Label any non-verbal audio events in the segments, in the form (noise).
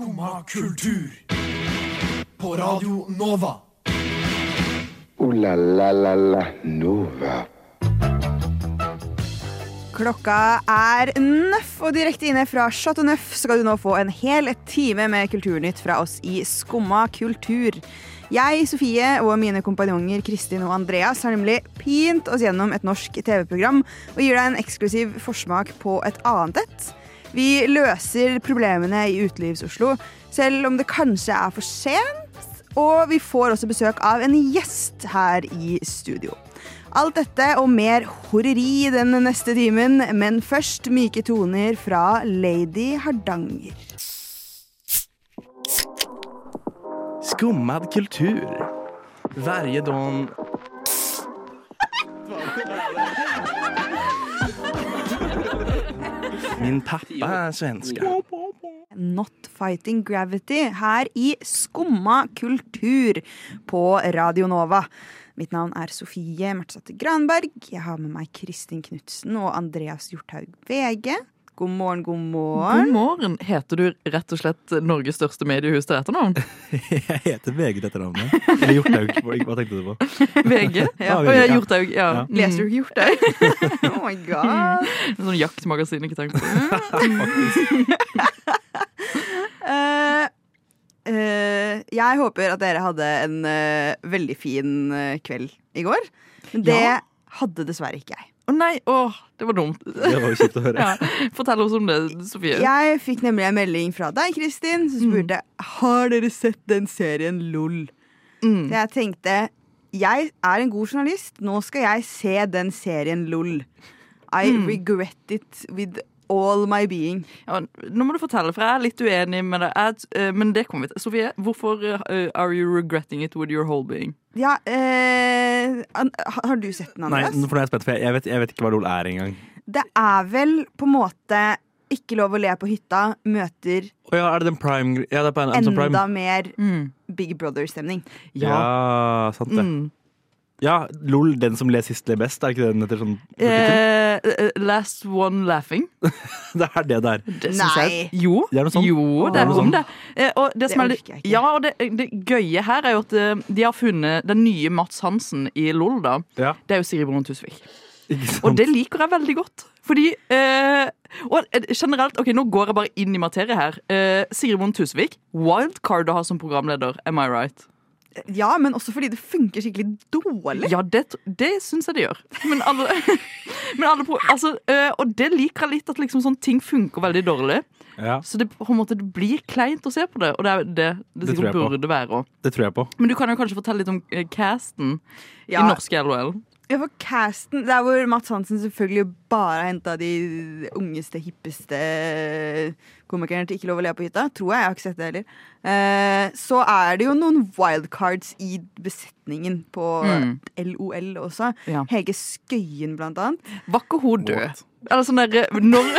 Skumma kultur. På Radio Nova. O-la-la-la-la Nova. Klokka er nøff, og direkte inne fra Chateau Neuf skal du nå få en hel time med kulturnytt fra oss i Skumma kultur. Jeg, Sofie og mine kompanjonger Kristin og Andreas har nemlig pint oss gjennom et norsk TV-program og gir deg en eksklusiv forsmak på et annet et. Vi løser problemene i Utelivs-Oslo, selv om det kanskje er for sent. Og vi får også besøk av en gjest her i studio. Alt dette og mer horeri den neste timen, men først myke toner fra Lady Hardanger. Skummad kultur. Varje dag... Min pappa er svenska. Not Fighting Gravity her i Skumma kultur på Radio Nova. Mitt navn er Sofie Mertsatte Granberg. Jeg har med meg Kristin Knutsen og Andreas Hjorthaug VG. God morgen, god morgen. God morgen. Heter du rett og slett Norges største mediehus til etternavn? (laughs) Jeg heter VG dette navnet. Eller Hjorthaug. Hva tenkte du på? VG? Ja, VG, ja. Hjorthaug. Ja. Ja. Leser du Hjorthaug? (laughs) oh my god. En Sånn jaktmagasin, ikke tenkt på. uh, (laughs) eh, jeg håper at dere hadde en uh, veldig fin kveld i går. Men det Ja. hadde dessverre ikke jeg. Å nei, åh, det var dumt. Det var jo kjipt å høre. (laughs) Ja. Fortell oss om det, Sofie. Jeg fikk nemlig en melding fra deg, Kristin, som spurte Har dere sett den serien LOL. Mm. Så jeg tenkte jeg er en god journalist. Nå skal jeg se den serien LOL. I regret it with all my being. Ja, nå må du fortelle, for jeg er litt uenig med deg. Jeg, eh, men det kommer vi til. Sofie, hvorfor eh, are you regretting it with your whole being? Ja, eh, Har du sett den, Nei, for nå er jeg spent, for jeg, vet, jeg vet ikke hva LOL er engang. Det er vel på en måte ikke lov å le på hytta møter oh ja, er det den prime Ja, det er på en, enda Prime. mer Mm. Big Brother-stemning. Ja, sant det. Mm. Ja, LOL, den som ler sist, ler best. Er ikke det den heter sånn? Eh, eh, last one laughing. (laughs) Det er det der. Det er. Nei. Jo, Det er noe sånt. jo det er om det. Eh, og det, Det som er litt-. Ja, og det, det gøye her er jo at eh, de har funnet den nye Mats Hansen i LOL, da. Ja, Det er jo Siri Bonde Tusvik. Og det liker jeg veldig godt. Fordi eh, Og eh, generelt, ok, nå går jeg bare inn i materie her. Eh, Siri Bonde Tusvik, wildcard å ha som programleder, am I right? Ja, men også fordi det funker skikkelig dårlig. Ja, det, det syns jeg det gjør. Men alle, (laughs) men alle altså, eh, Og det liker jeg litt, at liksom sånne ting funker veldig dårlig. Ja, Så det, på en måte, det blir kleint å se på det, og det er det det, sikkert burde på. være òg. det tror jeg på. Men du kan jo kanskje fortelle litt om eh, casten Ja. i norsk LOL. Ja, for casten, Der hvor Mats Hansen selvfølgelig bare har henta de ungeste, hippeste komikerne til Ikke lov å le på hytta. Tror jeg. Jeg har ikke sett det heller. Eh, så er det jo noen wildcards i besetningen på Mm. LOL også. Ja. Hege Skøyen, blant annet. Var ikke hun død? Eller sånn der, eh, når,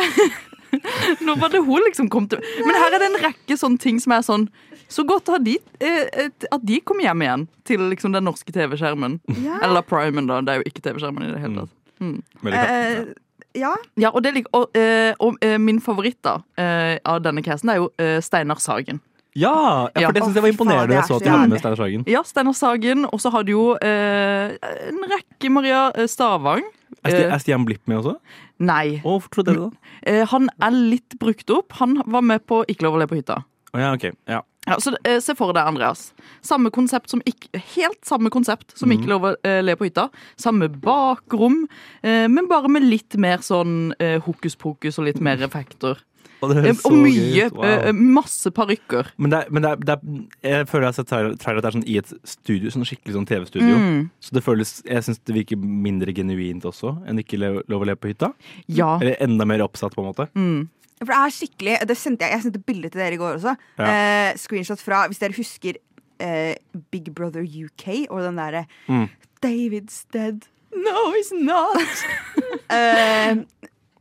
(laughs) når var det hun liksom kom til Men her er det en rekke sånne ting som er sånn Så godt at de, eh, at de kom hjem igjen til liksom den norske TV-skjermen. Ja. Eller Primen, da. Det er jo ikke TV-skjermen i det hele tatt. Mm. Veldig. Eh, ja. Ja, og, det, og, og, eh, og eh, min favoritt da eh, av denne casen er jo eh, Steinar Sagen. Ja, ja, for det syns jeg var imponerende. Jeg så at de hadde med Steinar Sagen. Ja, Steinar Sagen. Og så hadde jo eh, en rekke Maria eh, Stavang. Er, Eh, er Stian Blipp med også? Nei. Hvorfor trodde dere det? da? han er litt brukt opp. Han var med på Ikke lov å le på hytta. Oh, ja, ok. Ja. Ja, så eh, Se for deg, Andreas. Samme konsept som ikke, Helt samme konsept som Ikke lov å eh, le på hytta. Samme bakrom, eh, men bare med litt mer sånn eh, hokus pokus og litt mer effekter. Og, Eh, og mye. Wow. eh, masse parykker. Men, det er, men det er, det er, jeg føler jeg har sett trailer at det er sånn i et studio, sånn skikkelig sånn TV-studio. Mm. Så det føles, jeg syns det virker mindre genuint også enn ikke lov å le på hytta. Ja. Eller enda mer oppsatt, på en måte. Mm. For det er skikkelig det sendte jeg, jeg sendte bilde til dere i går også. Ja. Eh, screenshot fra Hvis dere husker eh, Big Brother UK og den derre Mm. David's dead. No, he's not. (laughs) eh,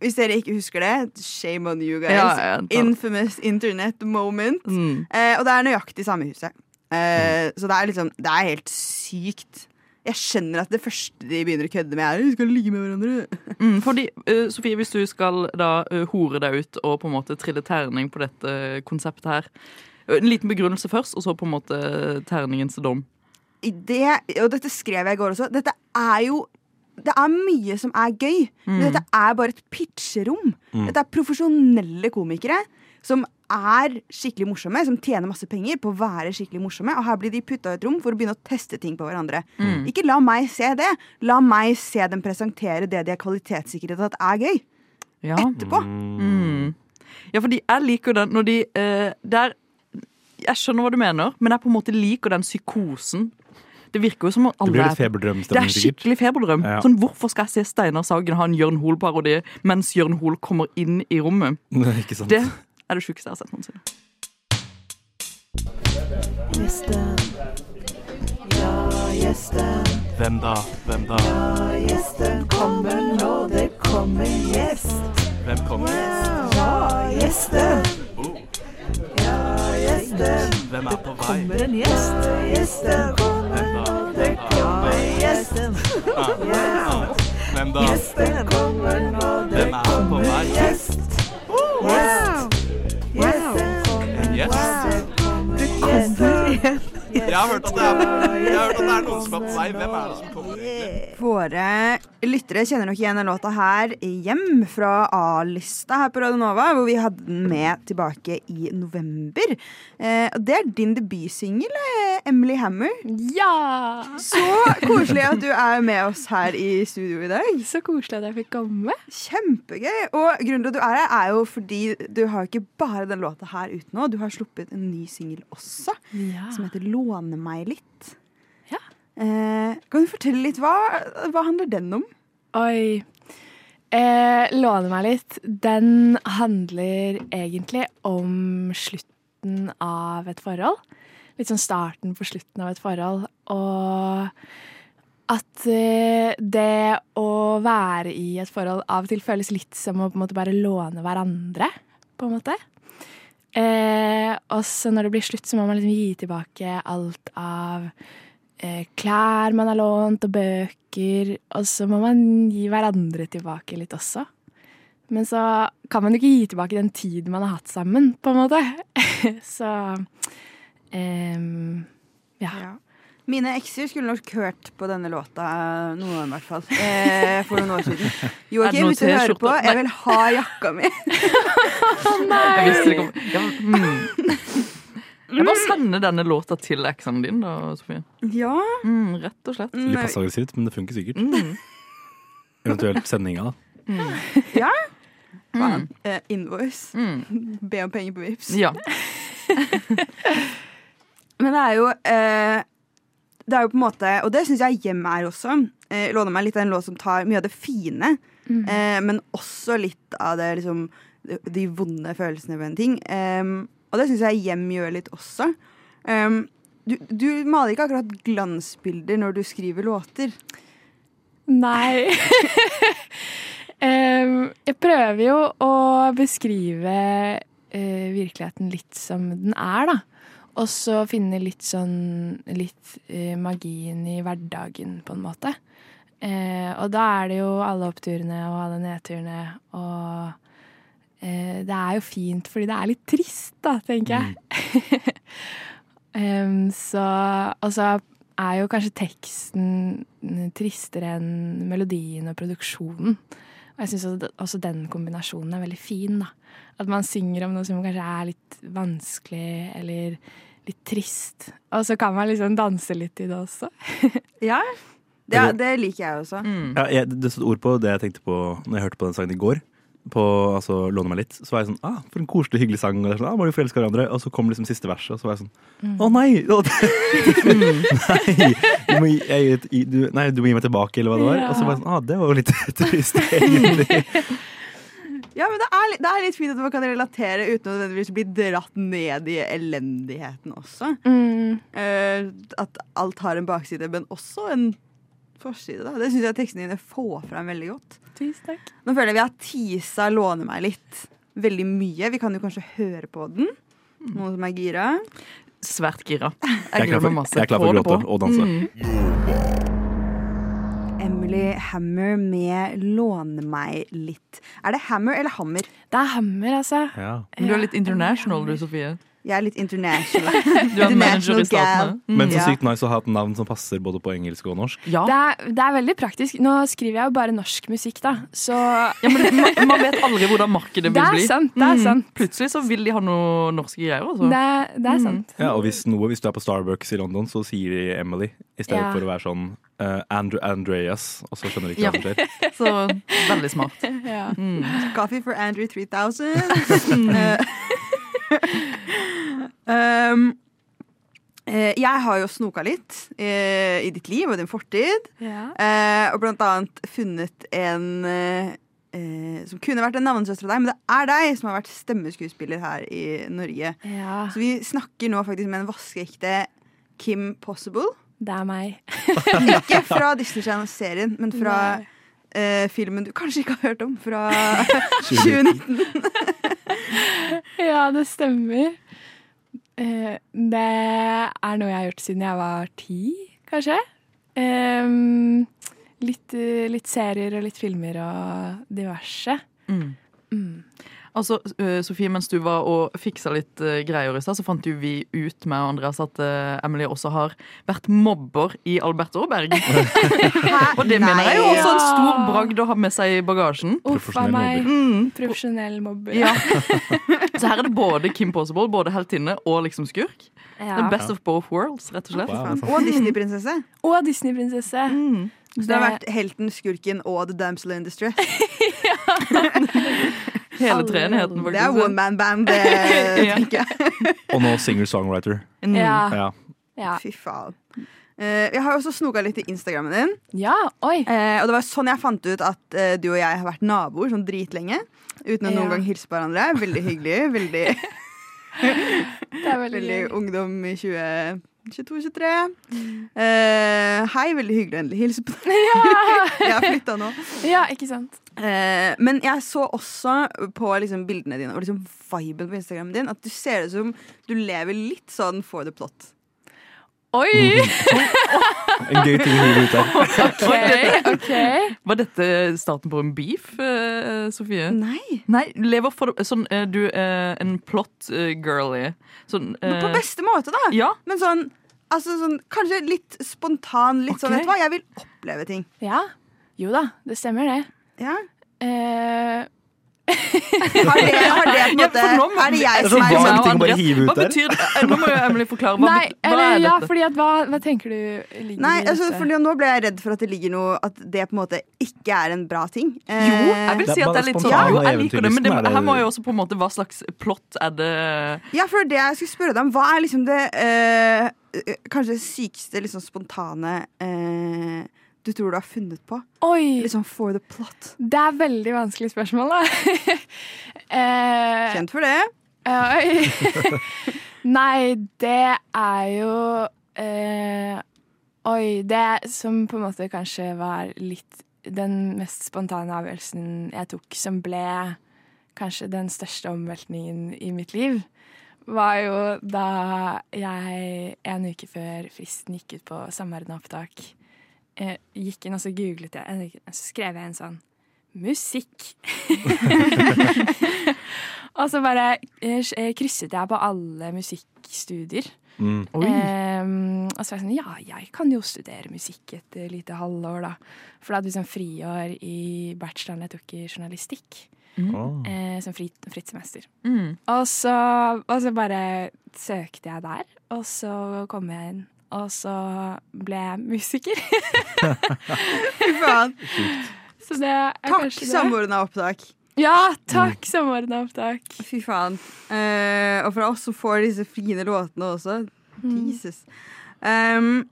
hvis dere ikke husker det, shame on you guys. Ja, Infamous internet moment. Mm. Eh, og det er nøyaktig samme huset. Eh, Så det er liksom Det er helt sykt Jeg skjønner at det første de begynner å kødde med, er «Vi skal ligge med hverandre. Mm, fordi, uh, Sofie, hvis du skal da uh, hore deg ut og på en måte trille terning på dette konseptet her eh, En liten begrunnelse først, og så på en måte terningens dom. Det, og dette skrev jeg i går også, dette er jo det er mye som er gøy, men dette er bare et pitcherom. Dette er profesjonelle komikere som er skikkelig morsomme, som tjener masse penger på å være skikkelig morsomme. Og her blir de putta i et rom for å begynne å teste ting på hverandre. Ikke la meg se det. La meg se dem presentere det de er kvalitetssikret at er gøy. Ja. Etterpå. Mm. ja, fordi jeg liker den når de uh, der, Jeg skjønner hva du mener, men jeg på en måte liker den psykosen. Det virker jo som om Det blir litt litt Det er skikkelig feberdrøm. Ja. Sånn, Hvorfor skal jeg se Steinar Sagen ha en Jørn Hoel-parodi mens Jørn Hoel kommer inn i rommet? (laughs) Ikke sant? Det er det sjukeste jeg har sett noensinne. Hvem da? Hvem da? Hvem kommer? Hvem er på vei? Hvem da? Hvem da? Hvem er på vei? En gjest? Jeg har hørt at det er, jeg har hørt at det er noen som er på vei. Hvem er det som kommer? Våre lyttere kjenner nok igjen den låta her hjem fra A-lista her på Radio Nova, hvor vi hadde den med tilbake i november. Eh, og det er din debutsingel, Emily Hammer. Ja! Så koselig at du er med oss her i studio i dag. Så koselig at jeg fikk komme. Kjempegøy. Og grunnen til at du er her, er jo fordi du har ikke bare den låta her ute nå. Du har sluppet en ny singel også, Ja. som heter Låne meg litt. Eh, kan du fortelle litt? Hva, hva handler den om? Oi. Eh, låne meg litt. Den handler egentlig om slutten av et forhold. Litt sånn starten på slutten av et forhold. Og at eh, det å være i et forhold av og til føles litt som å bare låne hverandre, på en måte. Eh, og så når det blir slutt, så må man liksom gi tilbake alt av klær man har lånt, og bøker. Og så må man gi hverandre tilbake litt også. Men så kan man jo ikke gi tilbake den tiden man har hatt sammen, på en måte. (laughs) så um, ja. Ja. Mine ekser skulle nok hørt på denne låta, eh, noen av dem i hvert fall, (laughs) eh, for noen år siden. (laughs) Er Joakim, hvis du hører på, Nei. jeg vil ha jakka mi. Jeg visste det kom. Ja, mm. Jeg bare sender denne låta til eksen din, da, Sofie. Ja. Mm, rett og slett. Litt passiv-aggressivt, men det funker sikkert. Mm. Eventuelt sendinga, da. ja. Mm. Eh, invoice. Mm. (laughs) Be om penger på Vipps. Ja. (laughs) Men det er jo uh, Det er jo på en måte Og det syns jeg Hjem er også. Uh, låner meg litt av en låt som tar mye av det fine, eh, men også litt av det liksom de, de vonde følelsene ved en ting. Em, og det syns jeg Hjem gjør litt også. Um, du, du maler ikke akkurat glansbilder når du skriver låter. Nei. um, (laughs) jeg prøver jo å beskrive uh, virkeligheten litt som den er, da. Og så finne litt sånn litt uh, magien i hverdagen, på en måte. Eh, og da er det jo alle oppturene og alle nedturene og Det er jo fint fordi det er litt trist, da, tenker jeg. (laughs) Em, så Og så er jo kanskje teksten tristere enn melodien og produksjonen. Og jeg syns også den kombinasjonen er veldig fin. da. At man synger om noe som kanskje er litt vanskelig eller litt trist. Og så kan man liksom danse litt i det også. (laughs) Ja, det, det liker jeg også. Mm. Ja, jeg, det stod ord på det jeg tenkte på når jeg hørte på den sangen i går. På altså, Låne meg litt. Så var jeg sånn ah, For en koselig, hyggelig sang. Og sånn, ah, forelska hverandre? Og så kom liksom siste verset, og så var jeg sånn Å nei! (laughs) Nei, du må, jeg, du, nei, du må gi meg tilbake, eller hva det var. Og så var jeg sånn Ah, det var jo litt (laughs) trist, egentlig. (laughs) Ja, men det er, det er litt fint at man kan relatere uten å nødvendigvis bli dratt ned i elendigheten også. Eh, at alt har en bakside, men også en forside. Da. Det syns jeg tekstene dine får fram veldig godt. Tusen takk. Nå føler jeg vi har teasa 'Låne meg litt' veldig mye. Vi kan jo kanskje høre på den. Noen som er gira. Svært gira. Jeg er Jeg klar gleder meg for, masse. jeg er klar for å gråte og danse. Mm. Emily Hammer med 'Låne meg litt'. Er det Hammer eller Hammer? Det er hammer, altså. Ja. Men du er litt international, du, Sofie. Jeg er litt international. (laughs) Du er manager i International Mm. Men så sykt nice å ha et navn som passer både på engelsk og norsk. Ja. Det er, det er veldig praktisk. Nå skriver jeg jo bare norsk musikk, da. Så ja, men man, man vet aldri hvordan markedet det vil er bli. sant. Det er Mm. sant. Plutselig så vil de ha noe norske greier. Også. Det, er- det er Mm. sant. Ja, og hvis noe, hvis du er på Starbucks i London, så sier de Emily i stedet Ja. for å være sånn uh, Andrew Andreas, og så skjønner de ikke Ja. hva som skjer. (laughs) Så veldig smart. (laughs) Ja. Mm. Coffee for Andrew 3000. Um, (laughs) jeg har jo snoka litt eh, i ditt liv og din fortid, Ja. eh, og blant annet funnet en som kunne vært en navnesøster av deg, men det er deg som har vært stemmeskuespiller her i Norge. ja. Så vi snakker nå faktisk med en vaskeekte Kim Possible. Det er meg. (laughs) Ikke (laughs) fra Disney Channel-serien, men fra eh, filmen du kanskje ikke har hørt om, fra 2019. (laughs) Ja, det stemmer. Eh, det er noe jeg har gjort siden jeg var ti, kanskje. Litt, eh, litt serier og litt filmer og diverse. Mm. Mm. Altså, eh, Sofie, mens du var og fiksa litt eh, greier i stad, så fant jo vi ut med Andreas at eh, Emily også har vært mobber i Albert Aaberg. (laughs) og det mener jeg er jo også en stor bragd å ha med seg i bagasjen. Uff a meg. Mm. Profesjonell mobber. Ja. (laughs) Så her er det både Kim Possible, både heltinne og liksom skurk. Ja. The best of both worlds, rett og slett. Wow. Og Disney-prinsesse. Og Disney-prinsesse. Mm. Så det har vært helten, skurken og The Damsel in Distress. (laughs) Hele treenigheten, faktisk. Det er one man band, det (laughs) tenker jeg. Og nå singer-songwriter. Mm. Ja. Ja. Ja. Fy faen. Eh, jeg har også snoka litt i Instagrammen din. ja. Oi. Eh, og det var sånn jeg fant ut at eh, du og jeg har vært naboer sånn dritlenge. Uten å Ja. noen gang hilse på hverandre. Veldig hyggelig. Veldig, (laughs) Det er veldig, veldig ungdom i 2022-2023. Eh, hei, veldig hyggelig å endelig hilse på deg. (laughs) (laughs) jeg har flytta nå. Ja, ikke sant. Eh, men jeg så også på liksom, bildene dine og liksom, viben på Instagramen din at du ser ut som du lever litt sånn for the plot. Oi! (laughs) En gøy ting å hive ut der. Okay, okay. Var dette starten på en beef, eh, Sofie? Nei. Nei, lever for sånn eh, Du er en plot eh, girly. Sånn på beste måte, da. Ja. Men sånn, altså sånn kanskje litt spontan. Litt sånn, vet du hva, jeg vil oppleve ting. Ja. Jo da, det stemmer det. Ja. Eh, Har det, har det på en (laughs) måte ja, nå Er det jeg Det er som er sånn ting å bare hive ut Hva der. betyr det? Eh, Nå må jo Emily forklare. Hva, nei, hva eller er ja, dette? fordi at hva, hva tenker du ligger Nei, i altså, dette? for nå ble jeg redd for at det ligger noe At det på en måte ikke er en bra ting. Jo, jeg vil er si at det er litt sånn ja, Jo, jeg liker det, men det, er det- her må jo også på en måte Hva slags plott er det Ja, for det jeg skulle spørre deg om, hva er liksom det eh, eh, kanskje sykeste, liksom spontane eh, du tror du har funnet på? Oi! Liksom for the plot. Det er veldig vanskelig spørsmål, da. (laughs) eh, Kjent for det. Oi. (laughs) Nei, det er jo eh, Oi, det som på en måte kanskje var litt den mest spontane avgjørelsen jeg tok, som ble kanskje den største omveltningen i mitt liv, var jo da jeg en uke før fristen gikk ut på samordna opptak, eh, gikk inn og så googlet jeg, og så skrev jeg en sånn musikk. (laughs) og så bare eh, eh, krysset jeg på alle musikkstudier. Mm. Um, og så var jeg sånn, ja, jeg kan jo studere musikk et lite halvår, da. For da hadde vi sånn friår i bacheloren jeg tok i journalistikk. Åh. Eh, som fritt, fritt semester. mm. Og så, og så bare søkte jeg der, og så kom jeg inn. Og så ble jeg musiker. (laughs) Fy faen. (laughs) Så det er Takk, samordna opptak. Ja, takk, samordna opptak. Fy faen. Eh, og fra oss som får disse fine låtene også. Mm. Jesus. Um,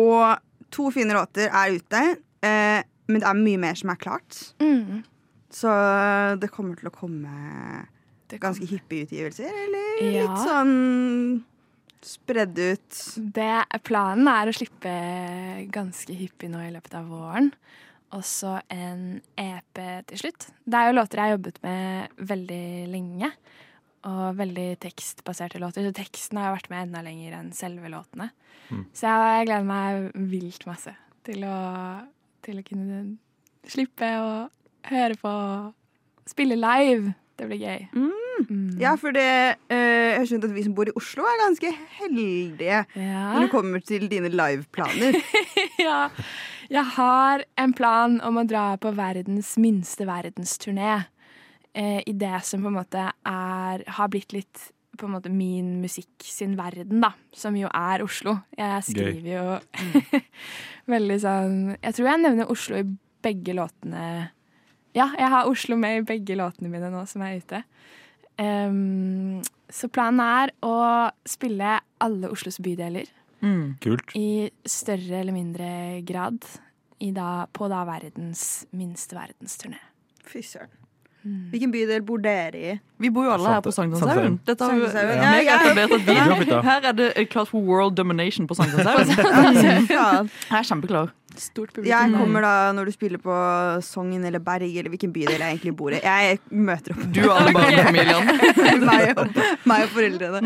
og to fine låter er ute, eh, men det er mye mer som er klart. Mm. Så det kommer til å komme ganske hyppige utgivelser, eller Ja. litt sånn spredd ut. Det, planen er å slippe ganske hyppig nå i løpet av våren. Og så en EP til slutt. Det er jo låter jeg har jobbet med veldig lenge. Og veldig tekstbaserte låter. Så teksten har jo vært med enda lenger enn selve låtene. Mm. Så jeg, jeg gleder meg vilt masse til å, til å kunne slippe å høre på spille live. Det blir gøy. Mm. Ja, for det, eh, jeg har skjønt at vi som bor i Oslo, er ganske heldige Ja. når det kommer til dine liveplaner. (laughs) ja. Jeg har en plan om å dra på verdens minste verdensturné. Eh, I det som på en måte er Har blitt litt på en måte min musikk sin verden, da. Som jo er Oslo. Jeg skriver jo (laughs) veldig sånn Jeg tror jeg nevner Oslo i begge låtene. Ja, jeg har Oslo med i begge låtene mine nå som er ute. Um, så planen er å spille alle Oslos bydeler Mm. Kult. i større eller mindre grad i da, på da verdens minste verdensturné. Fy søren. Hvilken bydel bor dere i? Vi bor jo alle her på Sankthanshaugen. Dette har Sankthanshaugen. ja, Ja, ja. etablert at vi, (laughs) her er det klart for world domination på Sankthanshaugen. (laughs) Jeg er kjempeklar. Stort publikum. Jeg kommer da når du spiller på Sogn eller Berg, eller hvilken bydel jeg egentlig bor i. (laughs) Jeg møter opp. Du og alle barnefamiliene. (laughs) (laughs) meg, og, meg og foreldrene.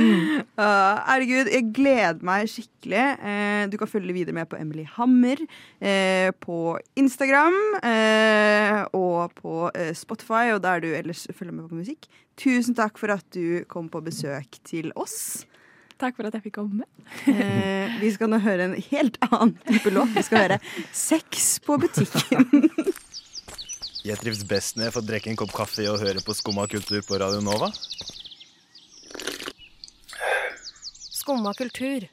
Uh, herregud, jeg gleder meg skikkelig. Uh, du kan følge videre med på Emily Hammer uh, på Instagram eh, og på Spotify, og der du ellers følger med på musikk. Tusen takk for at du kom på besøk til oss. Takk for at jeg fikk komme. Eh, vi skal nå høre en helt annen type låt. Vi skal høre Sex på butikken. Jeg trives best når jeg får drikke en kopp kaffe og høre på Skumma kultur på Radio Nova. Skumma kultur.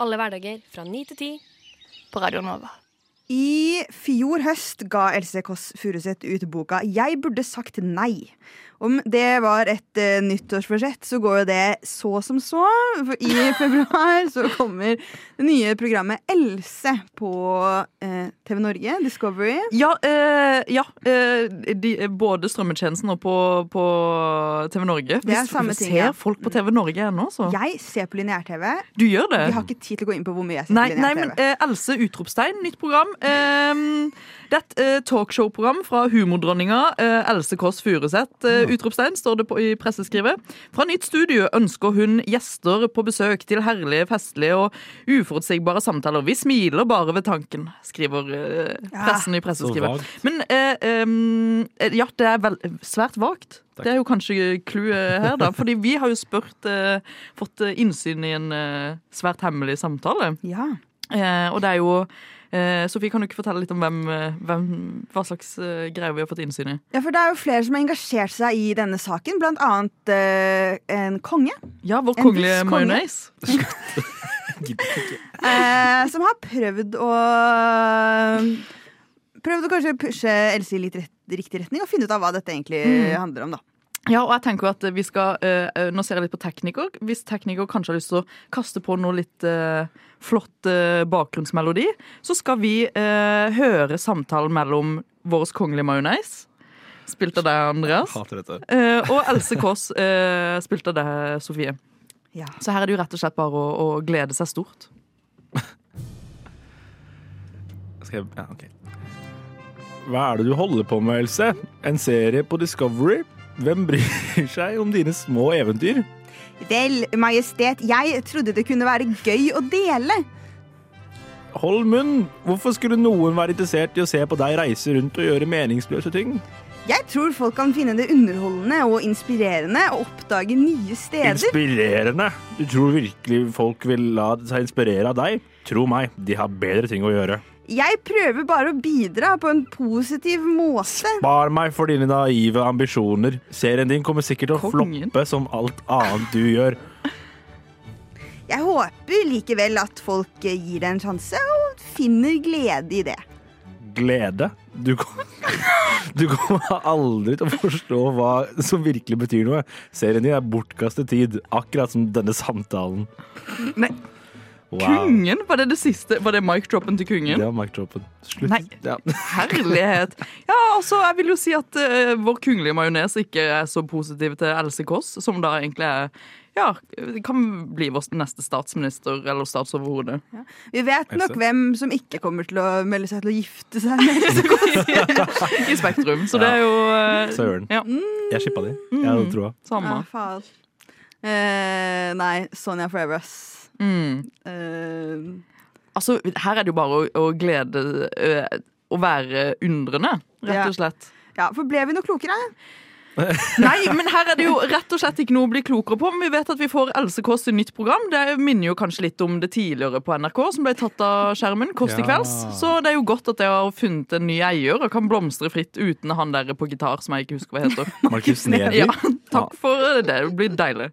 Alle hverdager fra ni til ti på Radio Nova. I fjor høst ga Else Kåss Furuseth ut boka 'Jeg burde sagt nei'. Om det var et uh, nyttårsforsett, så går jo det så som så. For i (laughs) februar så kommer det nye programmet Else på uh, TV Norge, Discovery. Ja, uh, ja eh, de, både strømmetjenesten og på, på TV Norge. Det er Hvis- samme ting, Ser ja. folk på TV Norge ennå, så? Jeg ser på lineær-TV. Du gjør det? Vi har ikke tid til å gå inn på hvor mye jeg ser Nei, på nei, men lineær-TV. eh, Else Utropstein, nytt program. Eh, det er et eh, talkshow-program fra humordronninga eh, Else Kåss Furuseth. Eh, utropstein, står det på, i presseskrivet. Fra nytt studio ønsker hun gjester på besøk til herlige, festlige og uforutsigbare samtaler. Vi smiler bare ved tanken, skriver Ja. pressen i presseskrivet. Men eh, eh, ja, det er vel, svært vagt. Takk. Det er jo kanskje clouet her, da. Fordi vi har jo spurt eh, Fått innsyn i en eh, svært hemmelig samtale. Ja. Eh, og det er jo eh, Sofie, kan du ikke fortelle litt om hvem, eh, hvem, hva slags eh, greier vi har fått innsyn i? ja, for det er jo flere som har engasjert seg i denne saken, blant annet eh, en konge. Ja, vår En kongelige mayonnaise majones. (laughs) Eh, som har prøvd å Prøvd å kanskje pushe Else i litt rett, riktig retning og finne ut av hva dette egentlig handler om. da Ja, og jeg tenker jo at vi skal eh, eh, Nå ser jeg litt på tekniker. Hvis tekniker kanskje har lyst til å kaste på noe litt uh, flott uh, bakgrunnsmelodi, så skal vi eh, høre samtalen mellom vår kongelige majones, spilt av deg, Andreas, Hater dette. eh, og Else Kåss, eh, spilt av deg, Sofie. Ja. Så her er det jo rett og slett bare å, å glede seg stort. (laughs) Skal jeg, ja, ok. Hva er det du holder på med, Else? En serie på Discovery? Hvem bryr seg om dine små eventyr? Vel, Majestet, jeg trodde det kunne være gøy å dele. Hold munn! Hvorfor skulle noen være interessert i å se på deg reise rundt og gjøre meningsløse ting? Jeg tror folk kan finne det underholdende og inspirerende og oppdage nye steder. Inspirerende! Du tror virkelig folk vil la seg inspirere av deg? Tro meg, de har bedre ting å gjøre. Jeg prøver bare å bidra på en positiv måte. Spar meg for dine naive ambisjoner. Serien din kommer sikkert til å Kongen. floppe som alt annet du gjør. Jeg håper likevel at folk gir det en sjanse og finner glede i det. Glede. Du, kommer, (laughs) du kommer aldri til å forstå hva som virkelig betyr noe. Serien din er bortkastet tid, akkurat som denne samtalen. Nei, Wow. Kungen? Var det det siste? Var det mic-droppen til kungen? Det var mic-dropen. Slutt. Nei. Ja. (laughs) Herlighet. Ja, altså, jeg vil jo si at uh, vår kongelige majones ikke er så positiv til Else Kåss, som da egentlig er ja, kan bli vår neste statsminister eller statsoverhode. Vi vet nok hvem som ikke kommer til å melde seg til å gifte seg med Else Kåss. (laughs) I Spektrum. Så det er jo eh, Søren. Ja, Jeg shippa de. Jeg hadde troa. samme. Ja, faen. Eh, nei, Sonja Forever, ass. Mm. Uh, Altså, her er det jo bare å, å glede uh, å være undrende, rett og slett. Ja, for ble vi noe klokere? (laughs) Nei, men her er det jo rett og slett ikke noe å bli klokere på. Men vi vet at vi får Else Kåss i nytt program. Det minner jo kanskje litt om det tidligere på NRK, som ble tatt av skjermen. Kåss til Ja. kvelds. Så det er jo godt at jeg har funnet en ny eier og kan blomstre fritt uten han der på gitar, som jeg ikke husker hva heter. Markus Neby. Ja, takk for det. Det blir deilig.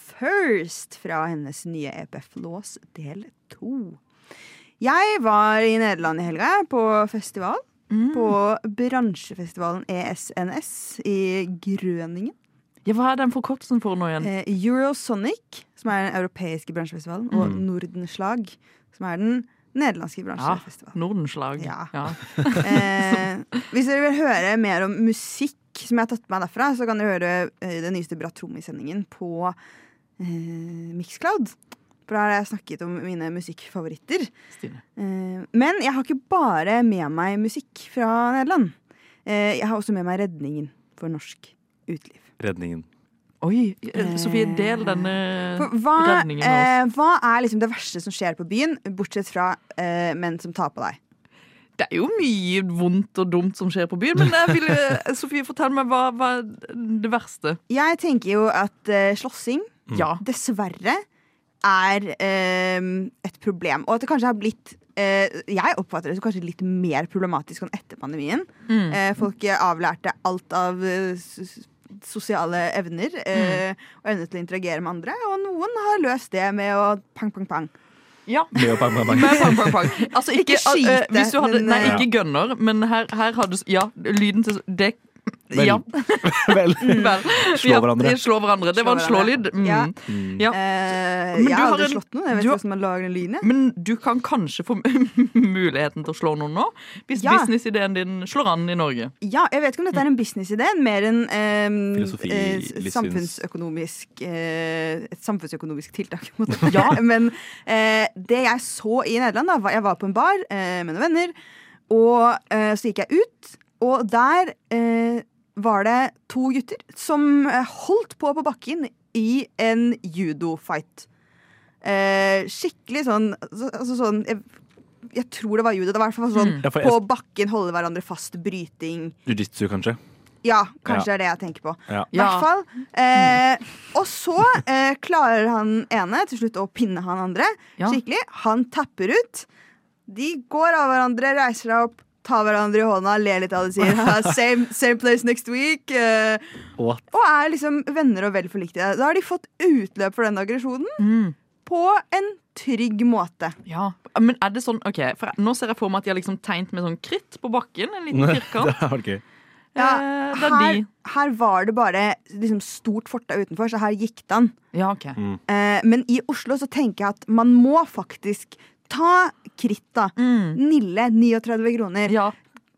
First fra hennes nye EP Flås del 2. Jeg var i Nederland i helga, på festival. På bransjefestivalen ESNS i Grøningen. Ja, Hva er den forkortelsen for nå igjen? Eh, Eurosonic, som er den europeiske bransjefestivalen, og Mm. Nordenslag, som er den nederlandske Ja, bransjefestivalen. Nordenslag. Ja. Ja. (laughs) Eh, hvis dere vil høre mer om musikk som jeg har tatt med meg derfra, så kan dere høre eh, den nyeste Bra Trommis-sendingen på eh, Mixcloud. For da har jeg snakket om mine musikkfavoritter. Stine. Eh, men jeg har ikke bare med meg musikk fra Nederland. Eh, jeg har også med meg redningen for norsk uteliv. Redningen. Oi, eh, Sofie, del denne hva, redningen med oss. eh, hva er liksom det verste som skjer på byen, bortsett fra eh, menn som tar på deg? Det er jo mye vondt og dumt som skjer på byen, men jeg vil, eh, Sofie, fortell meg hva hva er det verste. Jeg tenker jo at eh, slåssing Ja. dessverre er eh, et problem. Og at det kanskje har blitt eh, Jeg oppfatter det som kanskje litt mer problematisk enn etter pandemien. Mm. Eh, folk eh, avlærte alt av eh, sosiale evner mm. og evne til å interagere med andre. Og noen har løst det med å pang, pang, pang. Ja. Med å pang, pang, pang. (laughs) Med pang, pang, pang. Altså, ikke, Ikke skyte, uh, hvis du hadde, men, Nei, eh, ikke gunner, men her, her hadde Ja, lyden til det Vel. Ja. (laughs) Vel. Vel. Slå Ja, hverandre. Slå hverandre. Det var en Slå slålyd. Mm. Ja. Mm. Ja. Eh, Men jeg du har har aldri en- slått noen. Jeg vet ikke hvordan man lager en lyden. Men du kan kanskje få (laughs) muligheten til å slå noen nå, hvis Ja. businessideen din slår an i Norge. Ja, jeg vet ikke om dette er en businessidé, mer enn eh, samfunnsøkonomisk eh, Et samfunnsøkonomisk tiltak. Ja. (laughs) Men eh, det jeg så i Nederland, da Jeg var på en bar eh, med noen venner, og eh, så gikk jeg ut, og der eh, var det to gutter som eh, holdt på på bakken i en judo-fight. Eh, skikkelig sånn altså, altså sånn jeg, jeg tror det var judo. Det var i hvert fall sånn mm. på bakken, holde hverandre fast, bryting. Jiu-jitsu, kanskje. Ja, kanskje Ja. det er det jeg tenker på. Ja. I hvert fall. Eh, og så eh, klarer han ene til slutt å pinne han andre Ja. skikkelig. Han tapper ut. De går av hverandre, reiser seg opp, tar hverandre i hånda, ler litt av det, sier (laughs) same, same place next week. Uh, What? og er liksom venner og vel forliktige. Da har de fått utløp for den aggresjonen Mm. på en trygg måte. Ja, Men er det sånn OK, for Nå ser jeg for meg at de har liksom tegnet med sånn kritt på bakken. En liten (laughs) det firkant. var. Ja, Eh, det er her, her var det bare liksom, stort fortau utenfor, så her gikk det an. Ja, ok. Eh, men i Oslo så tenker jeg at man må faktisk ta kritt, da. Mm. Nille, 39 kroner. Ja,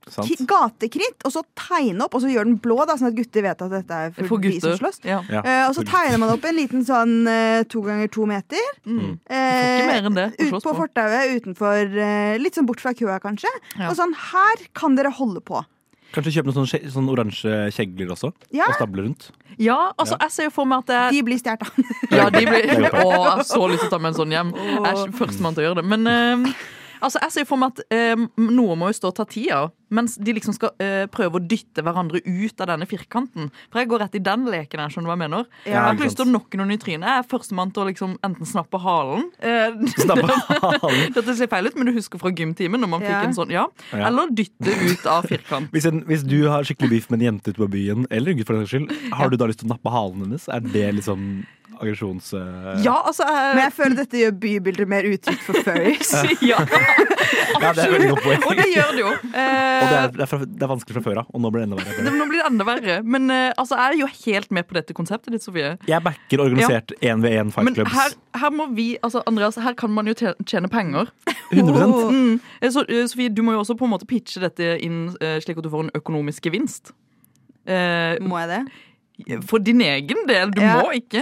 Gatekritt, og så tegne opp, og så gjør den blå, da, sånn at gutter vet at dette er for, for de som slåss. Ja. Ja. Uh, og så tegner man opp en liten sånn uh, to ganger to meter. Mm. Ikke mer enn det ut på fortauet utenfor Litt sånn bort fra køa, kanskje. Ja. Og sånn, her kan dere holde på. Kanskje kjøpe noen sånne, sånne oransje kjegler også? Ja. Og stable rundt? ja, altså, jeg ser jo for meg at det De blir stjålet. Ja, de blir Å, jeg har så lyst til å ta med en sånn hjem. Jeg er ikke førstemann til å gjøre det. Men eh, altså, jeg ser for meg at eh, noe må jo stå og ta tida, mens de liksom skal eh, prøve å dytte hverandre ut av denne firkanten. For jeg går rett i den leken her, skjønner du hva jeg mener? jeg har ikke lyst til å nokke noen i trynet. Jeg er førstemann til å liksom enten snappe halen eh, Snappe (laughs) halen. Dette ser feil ut, men du husker fra gymtimen når man Ja. fikk en sånn, ja. Ja. Eller dytte ut av firkant. Hvis, en, hvis du har skikkelig beef med en jente ute på byen, eller en gutt for den saks skyld, har du da lyst til å nappe halen hennes? Er det liksom aggresjons... Uh... Ja, altså Men jeg føler dette gjør bybildet mer utrygt for furries. (laughs) ja, Ja, det er veldig godt poeng. og det gjør det jo. (laughs) Og det Eh, er, det, er fra, det er vanskelig fra før av, og nå blir det enda verre. Nå blir det enda verre. Men eh, altså, jeg er jo helt med på dette konseptet ditt, Sofie. Jeg backer organisert 1v1 fight Men clubs. her, her må vi, altså Andreas, her kan man jo tjene penger. 100 Mm. Eh, Så, eh, Sofie, du må jo også på en måte pitche dette inn eh, slik at du får en økonomisk gevinst. Eh, Må jeg det? for din egen del. Du Ja. må ikke.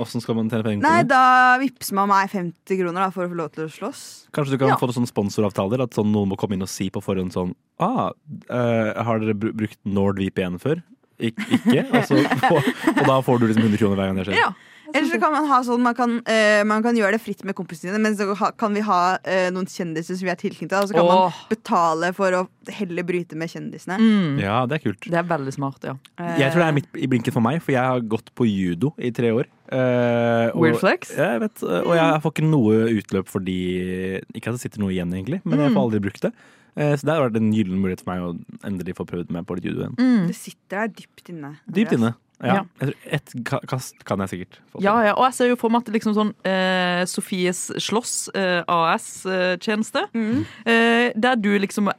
Åssen skal man tjene penger på Nei, det? da vippser man meg 50 kroner da, for å få lov til å slåss. Kanskje du kan Ja. få sånne sponsoravtaler? At sånn, noen må komme inn og si på forhånd sånn ah, eh, Har dere brukt NordVPN før? Ik ikke? Og, så, (laughs) og, og da får du liksom 100 kroner hver gang det skjer. Ja. Eller så kan man ha sånn man kan, uh, man kan gjøre det fritt med kompisene dine, men så ha, kan vi ha uh, noen kjendiser som vi er tilknyttet, og så kan Åh. man betale for å heller bryte med kjendisene. Mm. Ja, det er kult. Det er veldig smart, ja. Jeg tror det er midt i blinken for meg, for jeg har gått på judo i tre år. Eh, og- Weird flex? Ja, Jeg vet, og jeg får ikke noe utløp fordi Ikke at det sitter noe igjen, egentlig, men jeg får aldri brukt det. Eh, Så det har vært en gyllen mulighet for meg å endelig få prøvd meg på litt judo igjen. Mm. Det sitter der dypt inne. Dypt inne. Ja. Ja. Ett kast kan jeg sikkert få. Ja, ja, og jeg ser jo for meg at det liksom sånn eh, Sofies Slåss eh, AS-tjeneste. Mm. Eh, der du liksom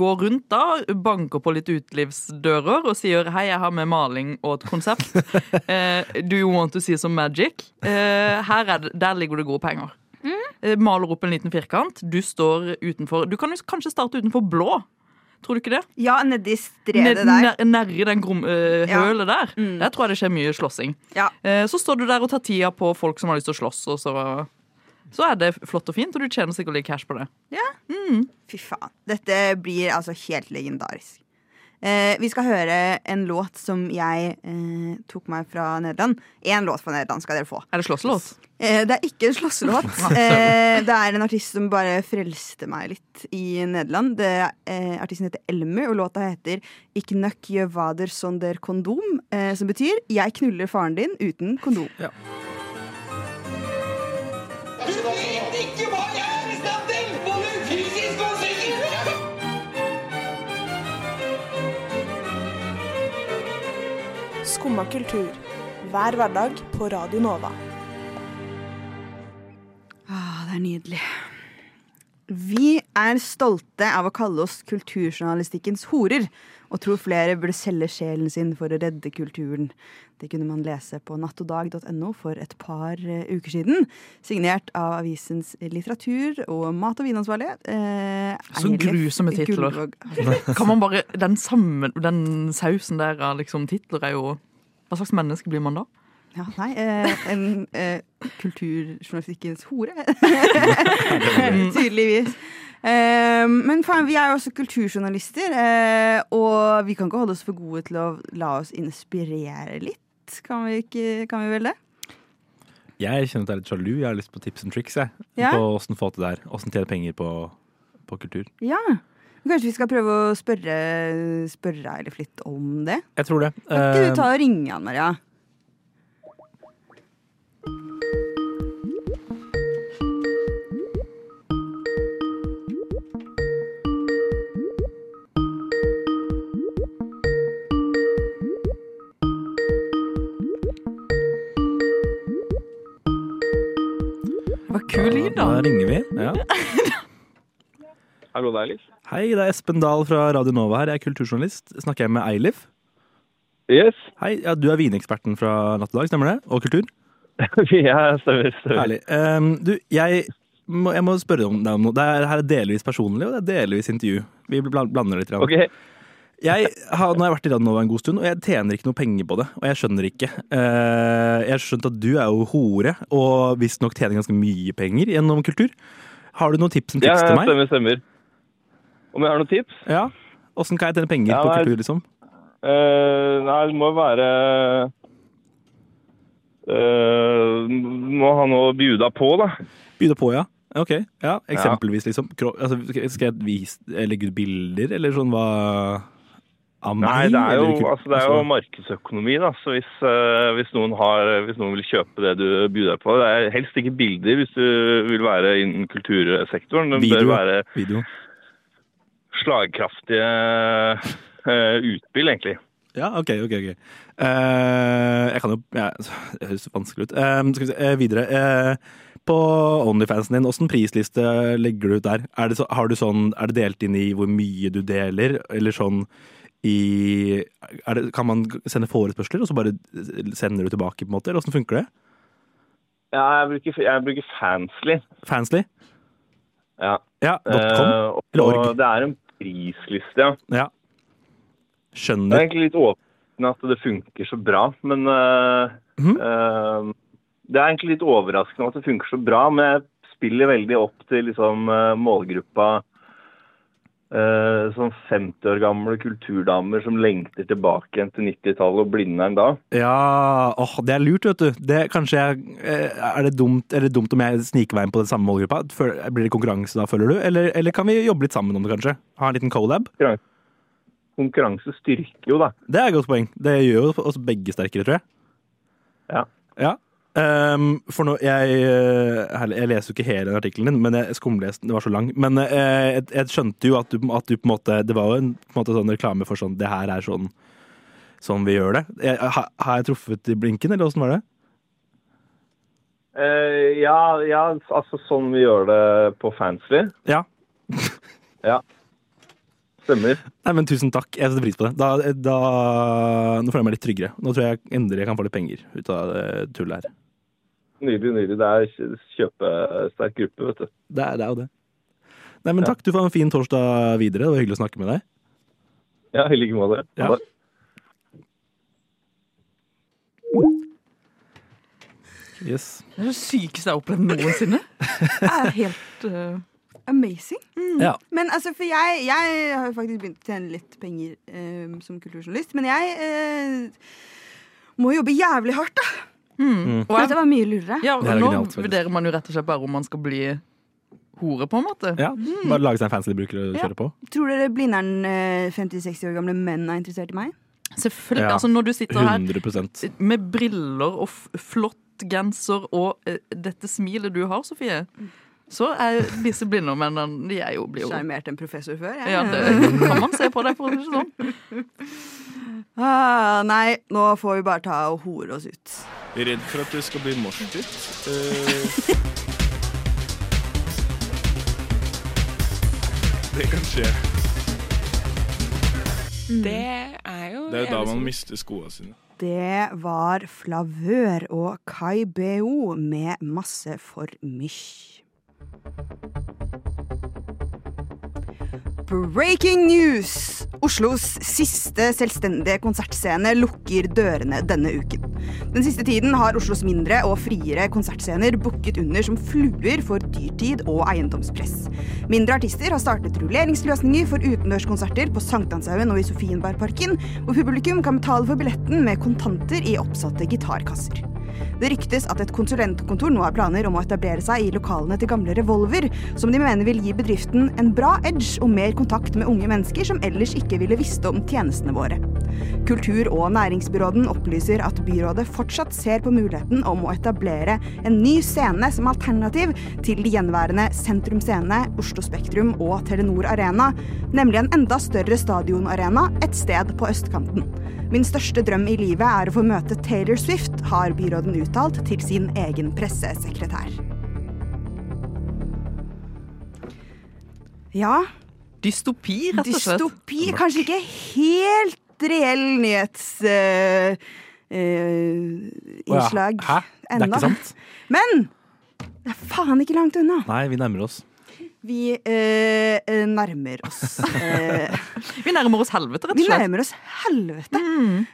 går rundt da, banker på litt utelivsdører og sier 'hei, jeg har med maling og et konsept'. (laughs) eh, 'Do you want to see some magic?' Eh, her er det, der ligger det gode penger. Eh, maler opp en liten firkant. Du står utenfor Du kan jo kanskje starte utenfor blå. Tror du ikke det? Ja, nedi stredet der. Nærri den grom, eh, Ja. hølet der. Mm. Der tror jeg det skjer mye slåssing. Ja. Eh, så står du der og tar tida på folk som har lyst til å slåss, og så, så er det flott og fint, og du tjener sikkert litt cash på det. Ja. Fy faen. Dette blir altså helt legendarisk. Eh, vi skal høre en låt som jeg eh, tok meg fra Nederland. Én låt fra Nederland skal dere få. Er det slåsslåt? Eh, det er ikke en slåsselåt. (laughs) Eh, det er en artist som bare frelste meg litt i Nederland. Det, eh, artisten heter Elmer, og låta heter Ik nøk je vader sonder kondom. Eh, som betyr 'Jeg knuller faren din uten kondom'. Du Skumma kultur. Hver hverdag på Radio Nova. Ah, det er nydelig. Vi er stolte av å kalle oss kulturjournalistikkens horer, og tror flere burde selge sjelen sin for å redde kulturen. Det kunne man lese på nattogdag.no for et par eh, uker siden. Signert av avisens litteratur- og mat- og vinansvarlige. Eh, Så grusomme titler. Kan man bare, Den sammen, den sausen der av liksom titler er jo Hva slags menneske blir man da? Ja, nei, eh, en eh, kulturjournalistikkens hore. (laughs) (laughs) Tydeligvis. Eh, men faen, vi er jo også kulturjournalister, eh, og vi kan ikke holde oss for gode til å la oss inspirere litt. Kan vi, ikke, kan vi vel det? Jeg kjenner at jeg er litt sjalu. Jeg har lyst på tips and tricks. Jeg, Ja. På åssen få til det her. Åssen tjene penger på, på kultur. Ja. Kanskje vi skal prøve å spørre, spørre Eilif litt om det? Jeg tror det. Kan ikke Eh, du ta og ringe han, Maria? Hva kul lyd, da. Da ringer vi. Ja. (laughs) Hallo, det er Eilif. Hei, det er Espen Dahl fra Radio Nova her. Jeg er kulturjournalist. Snakker jeg med Eilif? Yes. Hei, ja, Du er vineksperten fra Natt og Dag, stemmer det? Og kultur? (laughs) ja, stemmer. stemmer. Herlig. Um, du, jeg må, jeg må spørre om deg om noe. Det er, her er delvis personlig, og det er delvis intervju. Vi blander litt. grann. Ok. Jeg har, nå har jeg vært i Radio Nova en god stund, og jeg tjener ikke noe penger på det. Og jeg skjønner ikke. Uh, jeg har skjønt at du er jo hore, og visstnok tjener ganske mye penger gjennom kultur. Har du noen tips og Ja, til meg? Ja, stemmer, stemmer. Om jeg har noen tips? Ja. Åssen kan jeg tjene penger Ja, på nei. kultur, liksom? Uh, nei, det må være uh, Må ha noe å bjuda på, da. Bjuda på, ja. Ok, ja, Eksempelvis, liksom. Altså, skal jeg legge ut bilder, eller sånn hva? Nei, det er jo, altså, det er jo altså- markedsøkonomi, da. Så hvis, uh, hvis, noen har, hvis noen vil kjøpe det du byr deg på Det er helst ikke bilder hvis du vil være innen kultursektoren. Det Video. bør være Video. Slagkraftige eh, utspill, egentlig. Ja, OK. ok, ok. Uh, jeg kan jo ja, Det høres vanskelig ut. Uh, skal vi se, uh, videre. Eh, på Onlyfansen din, åssen prisliste legger du ut der? Er det, så, har du sånn, er det delt inn i hvor mye du deler, eller sånn i er det, Kan man sende forespørsler, og så bare sender du tilbake, på en måte? Eller åssen funker det? Ja, jeg bruker, jeg bruker Fansly. Fansly? Ja. Ja, .com? Og Eller org? det er en prisliste, ja. Ja. Det er egentlig litt overraskende at det funker så bra, men eh, Mhm. uh, Det er egentlig litt overraskende at det funker så bra, men jeg spiller veldig opp til liksom eh, målgruppa eh, sånn 50 år gamle kulturdamer som lengter tilbake igjen til 90-tallet og Blindern da. Ja, åh, det er lurt, vet du. Det, kanskje jeg, eh, er, det dumt, er det dumt om jeg sniker meg inn på den samme målgruppa? Blir det konkurranse da, føler du? Eller, eller kan vi jobbe litt sammen om det, kanskje? Ha en liten collab? Konkurranse styrker jo, da. Det er et godt poeng. Det gjør jo oss begge sterkere, tror jeg. Ja. Ja. Ehm, for nå, jeg, eh, jeg leser jo ikke hele den artikkelen din, men jeg skumleste den. Det var så lang. Men eh, jeg, jeg skjønte jo at du, at du på en måte Det var jo en måte sånn reklame for sånn Det her er sånn sånn vi gjør det. Jeg, har, har jeg truffet i blinken, eller åssen var det? Uh, ja, ja, altså sånn vi gjør det på Fansly. Ja. ja. Stemmer. Nei, men Tusen takk. Jeg setter pris på det. Da, da, nå føler jeg meg litt tryggere. Nå tror jeg endelig jeg kan få litt penger ut av det tullet her. Nydelig, nydelig. Det er kjø- kjøpesterk gruppe, vet du. Det er, det er jo det. Nei, men Takk. Du får ha en fin torsdag videre. Det var hyggelig å snakke med deg. Ja, i like måte. Ja. Yes. Det er det sykeste jeg har opplevd noensinne. Jeg er helt eh, Amazing. Ja. Men altså, for jeg, jeg har jo faktisk begynt å tjene litt penger eh, som kulturjournalist, men jeg eh, må jobbe jævlig hardt, da. Mm. For dette var mye lurere. Ja, Det nå genialt, vurderer man jo rett og slett bare om man skal bli hore, på en måte. Ja, Bare lage seg en fancy-bruker og kjøre på. Tror dere Blindern eh, 50-60 år gamle menn er interessert i meg? Selvfølgelig. Ja, altså Når du sitter her 100 med briller og f flott genser og uh, dette smilet du har, Sofie, så er disse blindemennene De er jo blir jo Sjarmert en professor før. jeg. Ja, det kan man se på deg, for å si det sånn. Ah, nei, nå får vi bare ta og hore oss ut. Redd for at det skal bli morsdytt. Uh... det kan skje. Det er jo Det er jo da man mister skoene sine. Det var Flavør og Kai BO med masse for mykj. Breaking news! Oslos siste selvstendige konsertscene lukker dørene denne uken. Den siste tiden har Oslos mindre og friere konsertscener bukket under som fluer for dyrtid og eiendomspress. Mindre artister har startet rulleringsløsninger for utendørskonserter på Sankthanshaugen og i Sofienbergparken, hvor publikum kan betale for billetten med kontanter i oppsatte gitarkasser. Det ryktes at et konsulentkontor nå har planer om å etablere seg i lokalene til gamle Revolver, som de mener vil gi bedriften en bra edge og mer kontakt med unge mennesker som ellers ikke ville visst om tjenestene våre. Kultur- og næringsbyråden opplyser at byrådet fortsatt ser på muligheten om å etablere en ny scene som alternativ til de gjenværende Sentrum Scene, Oslo Spektrum og Telenor Arena, nemlig en enda større stadionarena et sted på østkanten. Min største drøm i livet er å få møte Taylor Swift, har byråden uttalt til sin egen pressesekretær. Ja, Dystopi, rett og slett. dystopi. Kanskje ikke helt reell nyhetsinnslag Å ja. Hæ? Det er ikke sant? Men det er faen ikke langt unna. Nei, vi nærmer oss. Vi eh, eh, nærmer oss eh, (laughs) Vi nærmer oss helvete, rett og slett. Vi nærmer oss helvete.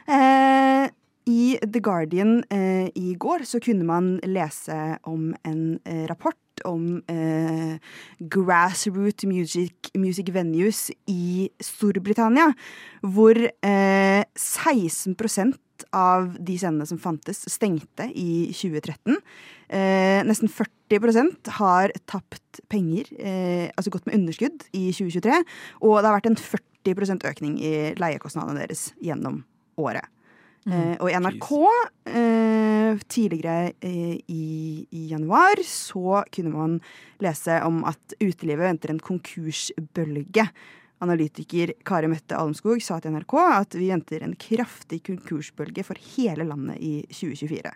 Eh, I The Guardian eh, i går så kunne man lese om en eh, rapport om eh, grassroot music, music venues i Storbritannia, hvor eh, 16 av de scenene som fantes, stengte i 2013. Eh, nesten 40% har tapt penger, eh, altså gått med underskudd, i 2023. Og det har vært en 40% økning i leiekostnadene deres gjennom året. Eh, og i NRK eh, tidligere eh, i, i januar så kunne man lese om at utelivet venter en konkursbølge. Analytiker Kari Mette Almskog sa til NRK at vi venter en kraftig konkursbølge for hele landet i 2024.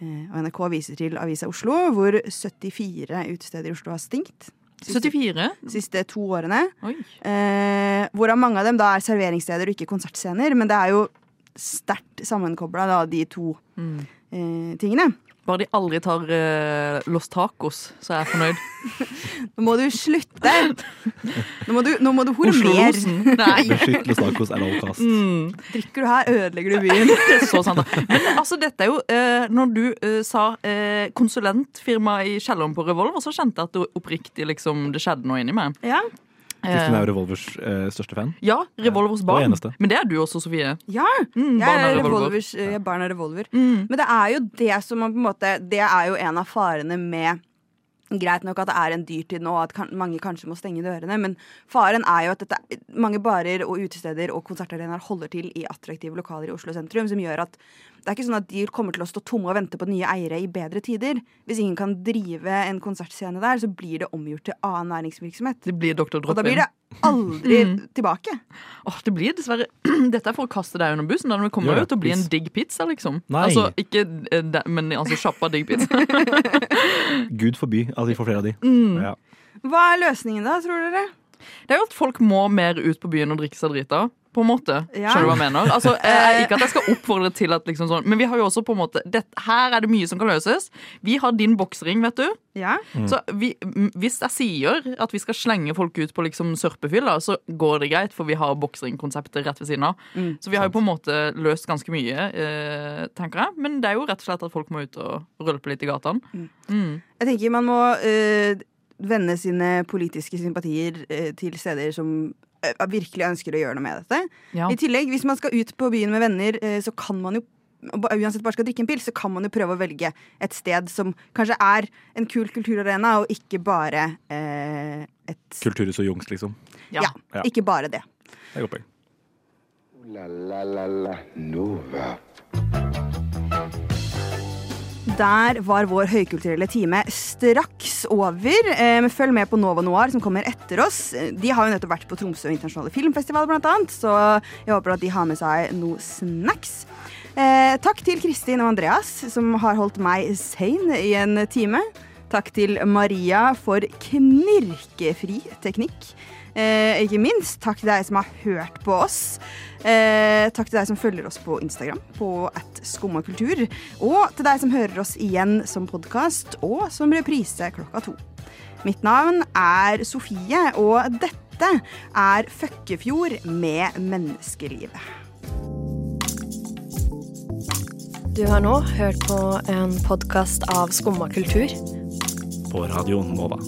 Eh, Og NRK viser til Avisa Oslo, hvor 74 utesteder i Oslo har stengt. Siste- 74? Siste to årene. Eh, hvorav mange av dem da er serveringssteder og ikke konsertscener. Men det er jo sterkt sammenkobla, da, de to Mm. eh, tingene. Bare de aldri tar eh, Los Tacos, så er jeg fornøyd. (laughs) Nå må du slutte! Nå må du, nå må du hormere. (laughs) Beskytt Los Tacos er avkast. Mm. Drikker du her, ødelegger du byen. (laughs) Det er så sant. da. Men altså, dette er jo eh, Når du eh, sa eh, konsulentfirma i kjelleren på Revolver, så kjente jeg at det oppriktig liksom, det skjedde noe inni meg. Ja. Kristin er jo Revolvers eh, største fan. Ja, Revolvers barn. Men det er du også, Sofie. Ja, Mm, jeg er er revolver. revolvers, jeg er barn av revolver. Men det er jo det som man på en måte Det er jo en av farene med Greit nok at det er en dyrtid nå, og at kan, mange kanskje må stenge dørene, men faren er jo at dette, mange barer og utesteder og konsertarenaer holder til i attraktive lokaler i Oslo sentrum, som gjør at det er ikke sånn at de kommer til å stå tomme og vente på nye eiere i bedre tider. Hvis ingen kan drive en konsertscene der, så blir det omgjort til annen næringsvirksomhet. Det blir Dr. Og da blir det aldri Mm. tilbake. Åh, det blir dessverre (clears throat) Dette er for å kaste deg under bussen. Da det kommer jo det, til å bli en digg pizza, liksom. Nei. Altså, ikke eh, de- Men altså sjappa digg pizza. (laughs) Gud forby at vi får flere av de. Mm. Ja. Hva er løsningen da, tror dere? Det er jo at folk må mer ut på byen og drikke seg drita. På en måte. Ja. Skjønner du hva jeg mener? Altså, eh, ikke at jeg skal oppfordre til at liksom sånn Men vi har jo også på en måte det, Her er det mye som kan løses. Vi har din boksring, vet du. Ja. Mm. Så vi, hvis jeg sier at vi skal slenge folk ut på liksom sørpefylla, så går det greit, for vi har boksringkonseptet rett ved siden av. Mm. Så vi har jo på en måte løst ganske mye, eh, tenker jeg. Men det er jo rett og slett at folk må ut og rølpe litt i gatene. Mm. Jeg tenker man må øh, vende sine politiske sympatier øh, til steder som øh, virkelig ønsker å gjøre noe med dette. Ja. I tillegg, hvis man skal ut på byen med venner, øh, så kan man jo Uansett bare skal drikke en pils, så kan man jo prøve å velge et sted som kanskje er en kul kulturarena, og ikke bare eh, et Kulturhus og Jungs, liksom. ja. Ja. ikke bare det. Det er godt poeng. La la la la Nova. Der var vår høykulturelle time straks over. Eh, følg med på Nova Noir, som kommer etter oss. De har jo nettopp vært på Tromsø internasjonale filmfestival, blant annet, så jeg håper at de har med seg noe snacks. Eh, takk til Kristin og Andreas, som har holdt meg sane i en time. Takk til Maria for knirkefri teknikk. Eh, ikke minst takk til deg som har hørt på oss. Eh, takk til deg som følger oss på Instagram, på at skummakultur. Og til deg som hører oss igjen som podkast og som reprise klokka to. Mitt navn er Sofie, og dette er Føkkefjord med menneskelivet. Du har nå hørt på en podkast av Skumma kultur. På Radio Nova.